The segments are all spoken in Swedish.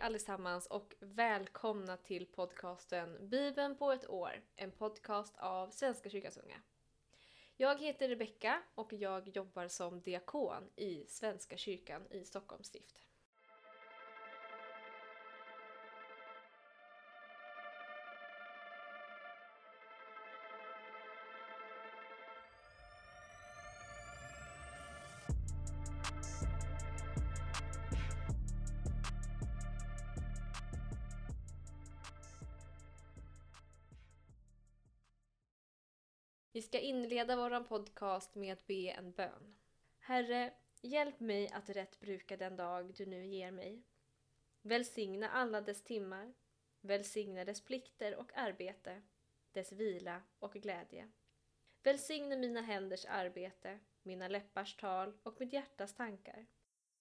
allesammans och välkomna till podcasten Bibeln på ett år, en podcast av Svenska kyrkans unga. Jag heter Rebecka och jag jobbar som diakon i Svenska kyrkan i Stockholms stift. Vi ska inleda vår podcast med att be en bön. Herre, hjälp mig att rätt bruka den dag du nu ger mig. Välsigna alla dess timmar. Välsigna dess plikter och arbete, dess vila och glädje. Välsigna mina händers arbete, mina läppars tal och mitt hjärtas tankar.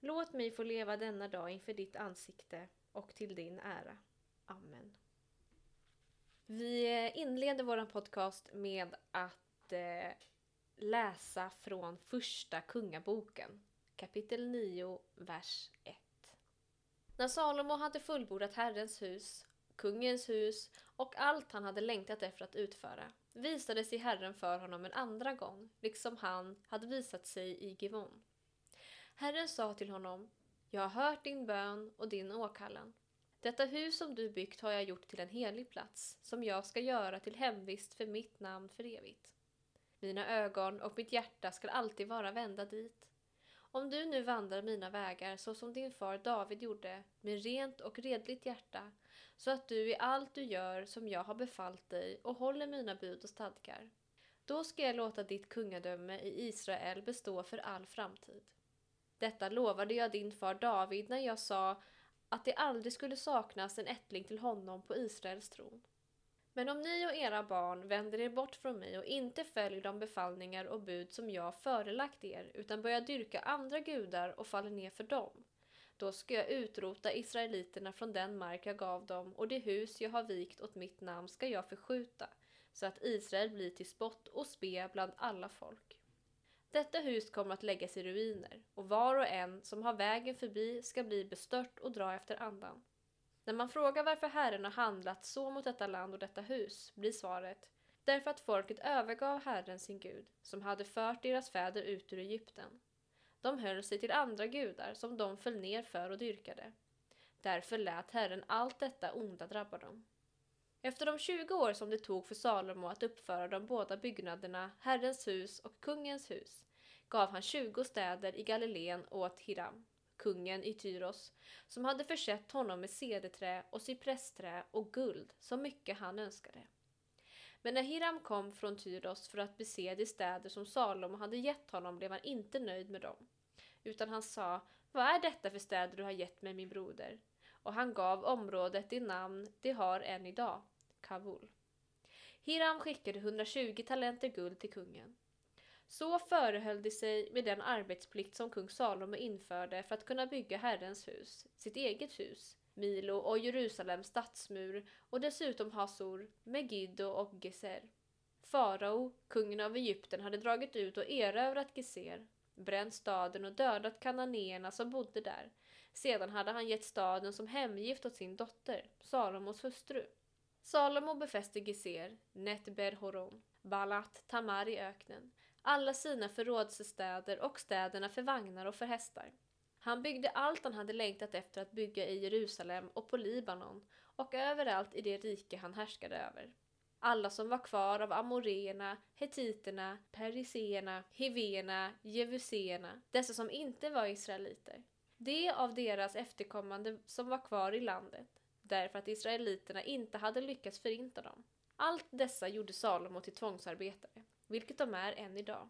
Låt mig få leva denna dag inför ditt ansikte och till din ära. Amen. Vi inleder vår podcast med att eh, läsa från första kungaboken, kapitel 9, vers 1. När Salomo hade fullbordat Herrens hus, kungens hus och allt han hade längtat efter att utföra visade sig Herren för honom en andra gång, liksom han hade visat sig i Givon. Herren sa till honom, Jag har hört din bön och din åkallan. Detta hus som du byggt har jag gjort till en helig plats, som jag ska göra till hemvist för mitt namn för evigt. Mina ögon och mitt hjärta skall alltid vara vända dit. Om du nu vandrar mina vägar så som din far David gjorde, med rent och redligt hjärta, så att du i allt du gör som jag har befallt dig och håller mina bud och stadgar, då ska jag låta ditt kungadöme i Israel bestå för all framtid. Detta lovade jag din far David när jag sa att det aldrig skulle saknas en ättling till honom på Israels tron. Men om ni och era barn vänder er bort från mig och inte följer de befallningar och bud som jag förelagt er utan börjar dyrka andra gudar och faller ner för dem, då ska jag utrota israeliterna från den mark jag gav dem och det hus jag har vikt åt mitt namn ska jag förskjuta, så att Israel blir till spott och spe bland alla folk. Detta hus kommer att läggas i ruiner och var och en som har vägen förbi ska bli bestört och dra efter andan. När man frågar varför Herren har handlat så mot detta land och detta hus blir svaret därför att folket övergav Herren sin Gud som hade fört deras fäder ut ur Egypten. De höll sig till andra gudar som de föll ner för och dyrkade. Därför lät Herren allt detta onda drabba dem. Efter de 20 år som det tog för Salomo att uppföra de båda byggnaderna, Herrens hus och kungens hus, gav han 20 städer i Galileen åt Hiram, kungen i Tyros, som hade försett honom med cederträ och cypressträ och guld så mycket han önskade. Men när Hiram kom från Tyros för att bese de städer som Salomo hade gett honom blev han inte nöjd med dem, utan han sa Vad är detta för städer du har gett mig, min broder? och han gav området det namn det har än idag, Kabul. Hiram skickade 120 talenter guld till kungen. Så förehöll de sig med den arbetsplikt som kung Salomo införde för att kunna bygga Herrens hus, sitt eget hus, Milo och Jerusalems stadsmur och dessutom Hasor, Megiddo och Geser. Farao, kungen av Egypten, hade dragit ut och erövrat Geser, bränt staden och dödat kananéerna som bodde där, sedan hade han gett staden som hemgift åt sin dotter, Salomos hustru. Salomo befäste Geser, Netber Horon, Balat, Tamar i öknen, alla sina förrådsstäder och städerna för vagnar och för hästar. Han byggde allt han hade längtat efter att bygga i Jerusalem och på Libanon och överallt i det rike han härskade över. Alla som var kvar av amoreerna, hetiterna, periseerna, hiverna, jevuséerna, dessa som inte var israeliter de av deras efterkommande som var kvar i landet, därför att israeliterna inte hade lyckats förinta dem. Allt dessa gjorde Salomo till tvångsarbetare, vilket de är än idag.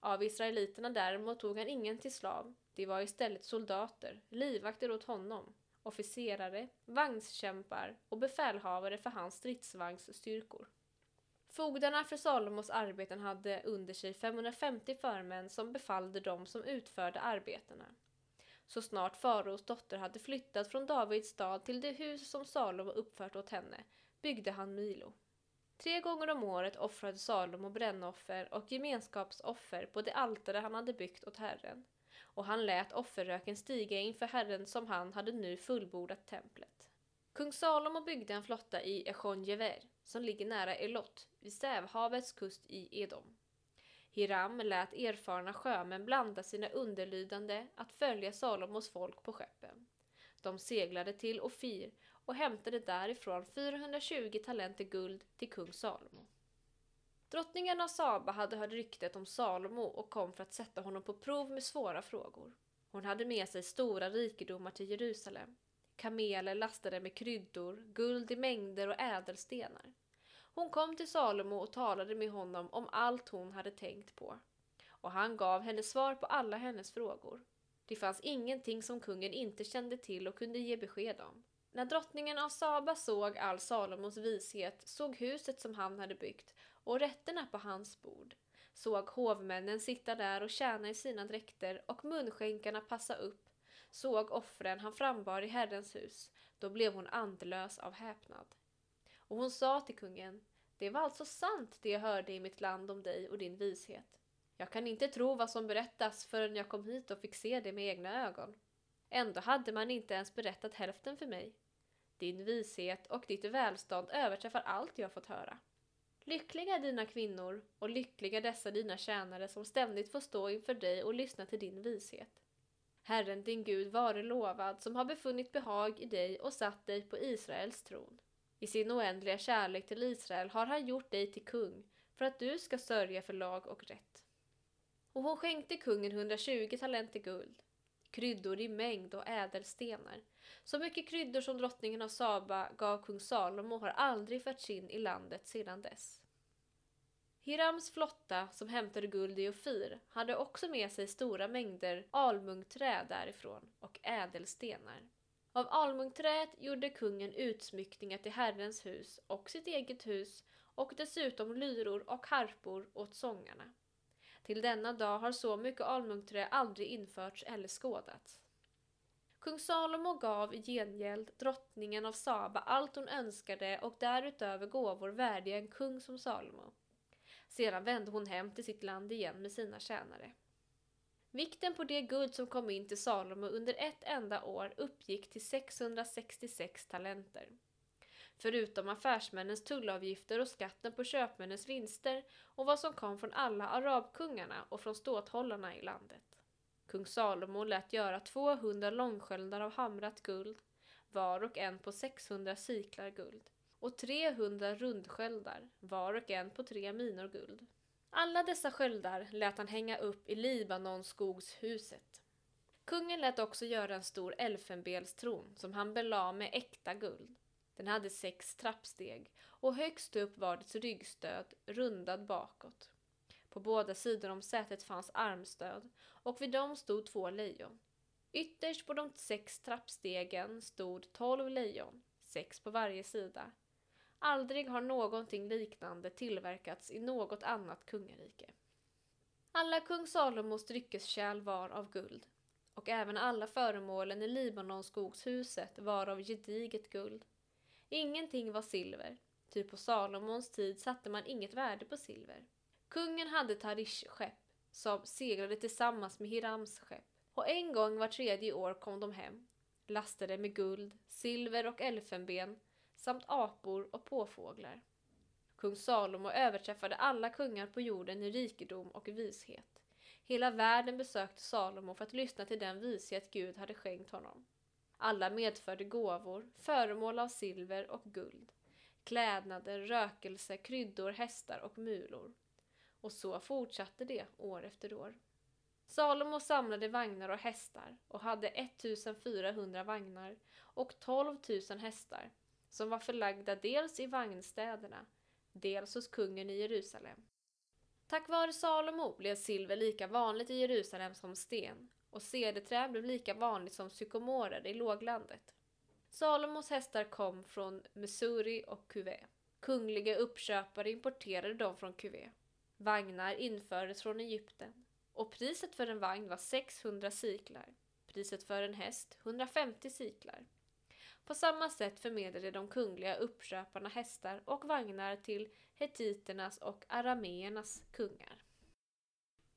Av israeliterna däremot tog han ingen till slav, de var istället soldater, livvakter åt honom, officerare, vagnskämpar och befälhavare för hans stridsvagnsstyrkor. Fogdarna för Salomos arbeten hade under sig 550 förmän som befallde dem som utförde arbetena. Så snart faraos dotter hade flyttat från Davids stad till det hus som Salomo uppfört åt henne byggde han Milo. Tre gånger om året offrade Salomo brännoffer och gemenskapsoffer på det altare han hade byggt åt Herren. och han lät offerröken stiga inför Herren som han hade nu fullbordat templet. Kung Salomo byggde en flotta i Echongever som ligger nära Elot vid Sävhavets kust i Edom. Hiram lät erfarna sjömän blanda sina underlydande att följa Salomos folk på skeppen. De seglade till Ofir och hämtade därifrån 420 talenter guld till kung Salomo. Drottningen av Saba hade hört ryktet om Salomo och kom för att sätta honom på prov med svåra frågor. Hon hade med sig stora rikedomar till Jerusalem. Kameler lastade med kryddor, guld i mängder och ädelstenar. Hon kom till Salomo och talade med honom om allt hon hade tänkt på. Och han gav henne svar på alla hennes frågor. Det fanns ingenting som kungen inte kände till och kunde ge besked om. När drottningen av Saba såg all Salomos vishet, såg huset som han hade byggt och rätterna på hans bord, såg hovmännen sitta där och tjäna i sina dräkter och munskänkarna passa upp, såg offren han frambar i Herrens hus, då blev hon andlös av häpnad. Och hon sa till kungen, det var alltså sant det jag hörde i mitt land om dig och din vishet. Jag kan inte tro vad som berättas förrän jag kom hit och fick se det med egna ögon. Ändå hade man inte ens berättat hälften för mig. Din vishet och ditt välstånd överträffar allt jag fått höra. Lyckliga är dina kvinnor och lyckliga dessa dina tjänare som ständigt får stå inför dig och lyssna till din vishet. Herren din Gud vare lovad som har befunnit behag i dig och satt dig på Israels tron. I sin oändliga kärlek till Israel har han gjort dig till kung för att du ska sörja för lag och rätt. Och hon skänkte kungen 120 talenter guld, kryddor i mängd och ädelstenar. Så mycket kryddor som drottningen av Saba gav kung Salomo har aldrig förts in i landet sedan dess. Hirams flotta, som hämtade guld i Ofir, hade också med sig stora mängder almungträ därifrån och ädelstenar. Av almungträet gjorde kungen utsmyckningar till Herrens hus och sitt eget hus och dessutom lyror och harpor åt sångarna. Till denna dag har så mycket almungträ aldrig införts eller skådats. Kung Salomo gav i gengäld drottningen av Saba allt hon önskade och därutöver gåvor värdiga en kung som Salomo. Sedan vände hon hem till sitt land igen med sina tjänare. Vikten på det guld som kom in till Salomo under ett enda år uppgick till 666 talenter. Förutom affärsmännens tullavgifter och skatten på köpmännens vinster och vad som kom från alla arabkungarna och från ståthållarna i landet. Kung Salomo lät göra 200 långsköldar av hamrat guld, var och en på 600 siklar guld, och 300 rundsköldar, var och en på tre minor guld. Alla dessa sköldar lät han hänga upp i Libanonskogshuset. Kungen lät också göra en stor elfenbenstron som han belade med äkta guld. Den hade sex trappsteg och högst upp var dess ryggstöd rundad bakåt. På båda sidor om sätet fanns armstöd och vid dem stod två lejon. Ytterst på de sex trappstegen stod tolv lejon, sex på varje sida. Aldrig har någonting liknande tillverkats i något annat kungarike. Alla kung Salomos dryckeskärl var av guld och även alla föremålen i Libanonskogshuset var av gediget guld. Ingenting var silver, ty på Salomons tid satte man inget värde på silver. Kungen hade Tarish-skepp som seglade tillsammans med Hirams skepp och en gång var tredje år kom de hem, lastade med guld, silver och elfenben samt apor och påfåglar. Kung Salomo överträffade alla kungar på jorden i rikedom och vishet. Hela världen besökte Salomo för att lyssna till den vishet Gud hade skänkt honom. Alla medförde gåvor, föremål av silver och guld, klädnader, rökelse, kryddor, hästar och mulor. Och så fortsatte det år efter år. Salomo samlade vagnar och hästar och hade 1400 vagnar och 12 000 hästar som var förlagda dels i vagnstäderna, dels hos kungen i Jerusalem. Tack vare Salomo blev silver lika vanligt i Jerusalem som sten och cederträ blev lika vanligt som sykomorer i låglandet. Salomos hästar kom från Missouri och Cuvée. Kungliga uppköpare importerade dem från Cuvée. Vagnar infördes från Egypten och priset för en vagn var 600 siklar. Priset för en häst 150 siklar. På samma sätt förmedlade de kungliga uppköparna hästar och vagnar till hetiternas och arameernas kungar.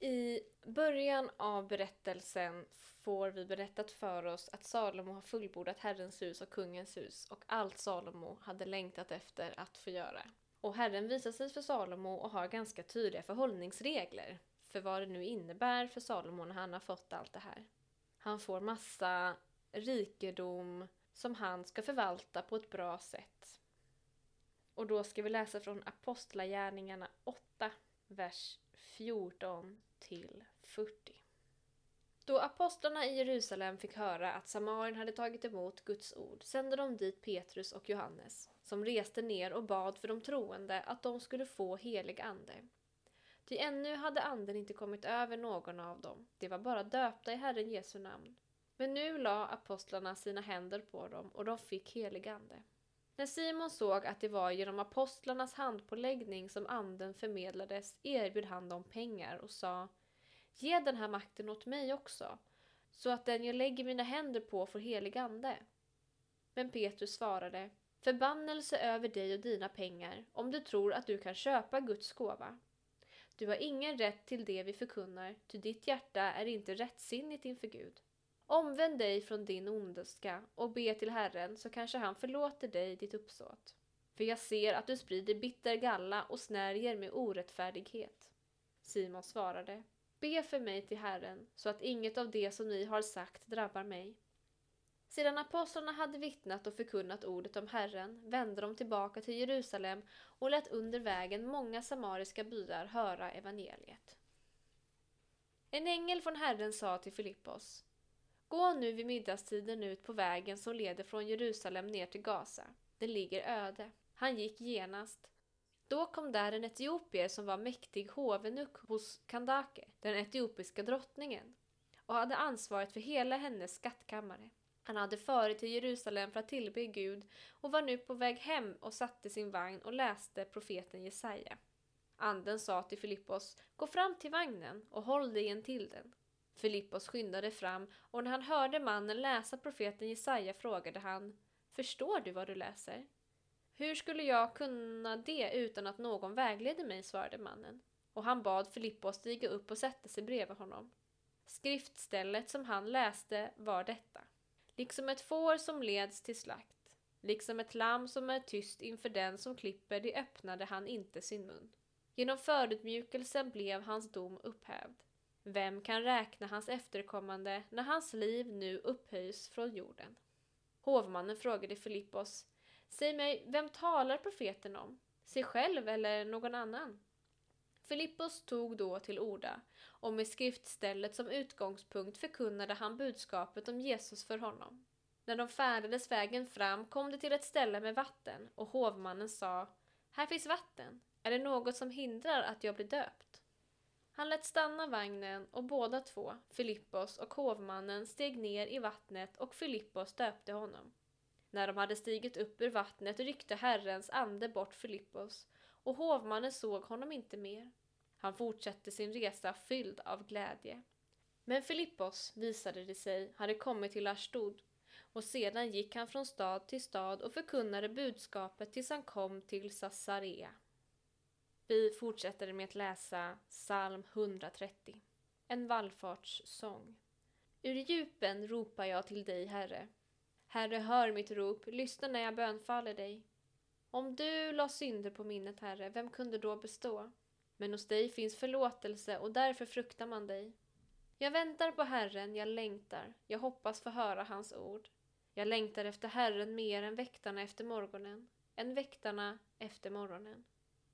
I början av berättelsen får vi berättat för oss att Salomo har fullbordat Herrens hus och kungens hus och allt Salomo hade längtat efter att få göra. Och Herren visar sig för Salomo och har ganska tydliga förhållningsregler för vad det nu innebär för Salomo när han har fått allt det här. Han får massa rikedom som han ska förvalta på ett bra sätt. Och då ska vi läsa från Apostlagärningarna 8, vers 14 till 40. Då apostlarna i Jerusalem fick höra att Samarien hade tagit emot Guds ord sände de dit Petrus och Johannes, som reste ner och bad för de troende att de skulle få helig ande. Ty ännu hade anden inte kommit över någon av dem, de var bara döpta i Herren Jesu namn. Men nu la apostlarna sina händer på dem och de fick helig ande. När Simon såg att det var genom apostlarnas handpåläggning som anden förmedlades erbjöd han dem pengar och sa Ge den här makten åt mig också, så att den jag lägger mina händer på får helig ande. Men Petrus svarade Förbannelse över dig och dina pengar, om du tror att du kan köpa Guds gåva. Du har ingen rätt till det vi förkunnar, ty ditt hjärta är inte rättsinnigt inför Gud. Omvänd dig från din ondska och be till Herren, så kanske han förlåter dig ditt uppsåt. För jag ser att du sprider bitter galla och snärjer med orättfärdighet. Simon svarade, be för mig till Herren, så att inget av det som ni har sagt drabbar mig. Sedan apostlarna hade vittnat och förkunnat ordet om Herren vände de tillbaka till Jerusalem och lät under vägen många samariska byar höra evangeliet. En ängel från Herren sa till Filippos Gå nu vid middagstiden ut på vägen som leder från Jerusalem ner till Gaza. Den ligger öde. Han gick genast. Då kom där en etiopier som var mäktig hovenuck hos Kandake, den etiopiska drottningen, och hade ansvaret för hela hennes skattkammare. Han hade farit till Jerusalem för att tillbe Gud och var nu på väg hem och satte sin vagn och läste profeten Jesaja. Anden sa till Filippos, gå fram till vagnen och håll dig in till den. Filippos skyndade fram och när han hörde mannen läsa profeten Jesaja frågade han Förstår du vad du läser? Hur skulle jag kunna det utan att någon vägledde mig, svarade mannen. Och han bad Filippos stiga upp och sätta sig bredvid honom. Skriftstället som han läste var detta. Liksom ett får som leds till slakt, liksom ett lamm som är tyst inför den som klipper, det öppnade han inte sin mun. Genom förutmjukelsen blev hans dom upphävd. Vem kan räkna hans efterkommande när hans liv nu upphöjs från jorden? Hovmannen frågade Filippos, Säg mig, vem talar profeten om? Sig själv eller någon annan? Filippos tog då till orda, och med skriftstället som utgångspunkt förkunnade han budskapet om Jesus för honom. När de färdades vägen fram kom de till ett ställe med vatten, och hovmannen sa, Här finns vatten, är det något som hindrar att jag blir döpt? Han lät stanna vagnen och båda två, Filippos och hovmannen, steg ner i vattnet och Filippos döpte honom. När de hade stigit upp ur vattnet ryckte Herrens ande bort Filippos och hovmannen såg honom inte mer. Han fortsatte sin resa fylld av glädje. Men Filippos, visade det sig, hade kommit till Ashdod och sedan gick han från stad till stad och förkunnade budskapet tills han kom till Sassarea. Vi fortsätter med att läsa psalm 130, en vallfartssång. Ur djupen ropar jag till dig, Herre. Herre, hör mitt rop, lyssna när jag bönfaller dig. Om du la synder på minnet, Herre, vem kunde då bestå? Men hos dig finns förlåtelse och därför fruktar man dig. Jag väntar på Herren, jag längtar, jag hoppas få höra hans ord. Jag längtar efter Herren mer än väktarna efter morgonen, än väktarna efter morgonen.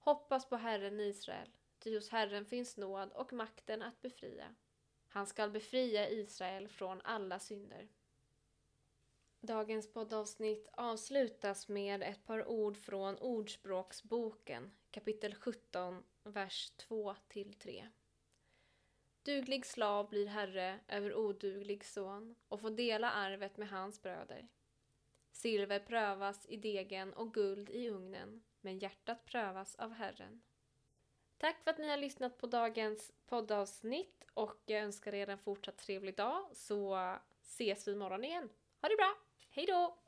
Hoppas på Herren Israel, ty hos Herren finns nåd och makten att befria. Han skall befria Israel från alla synder. Dagens poddavsnitt avslutas med ett par ord från Ordspråksboken, kapitel 17, vers 2-3. Duglig slav blir herre över oduglig son och får dela arvet med hans bröder. Silver prövas i degen och guld i ugnen, men hjärtat prövas av Herren. Tack för att ni har lyssnat på dagens poddavsnitt och jag önskar er en fortsatt trevlig dag så ses vi imorgon igen. Ha det bra! Hej då!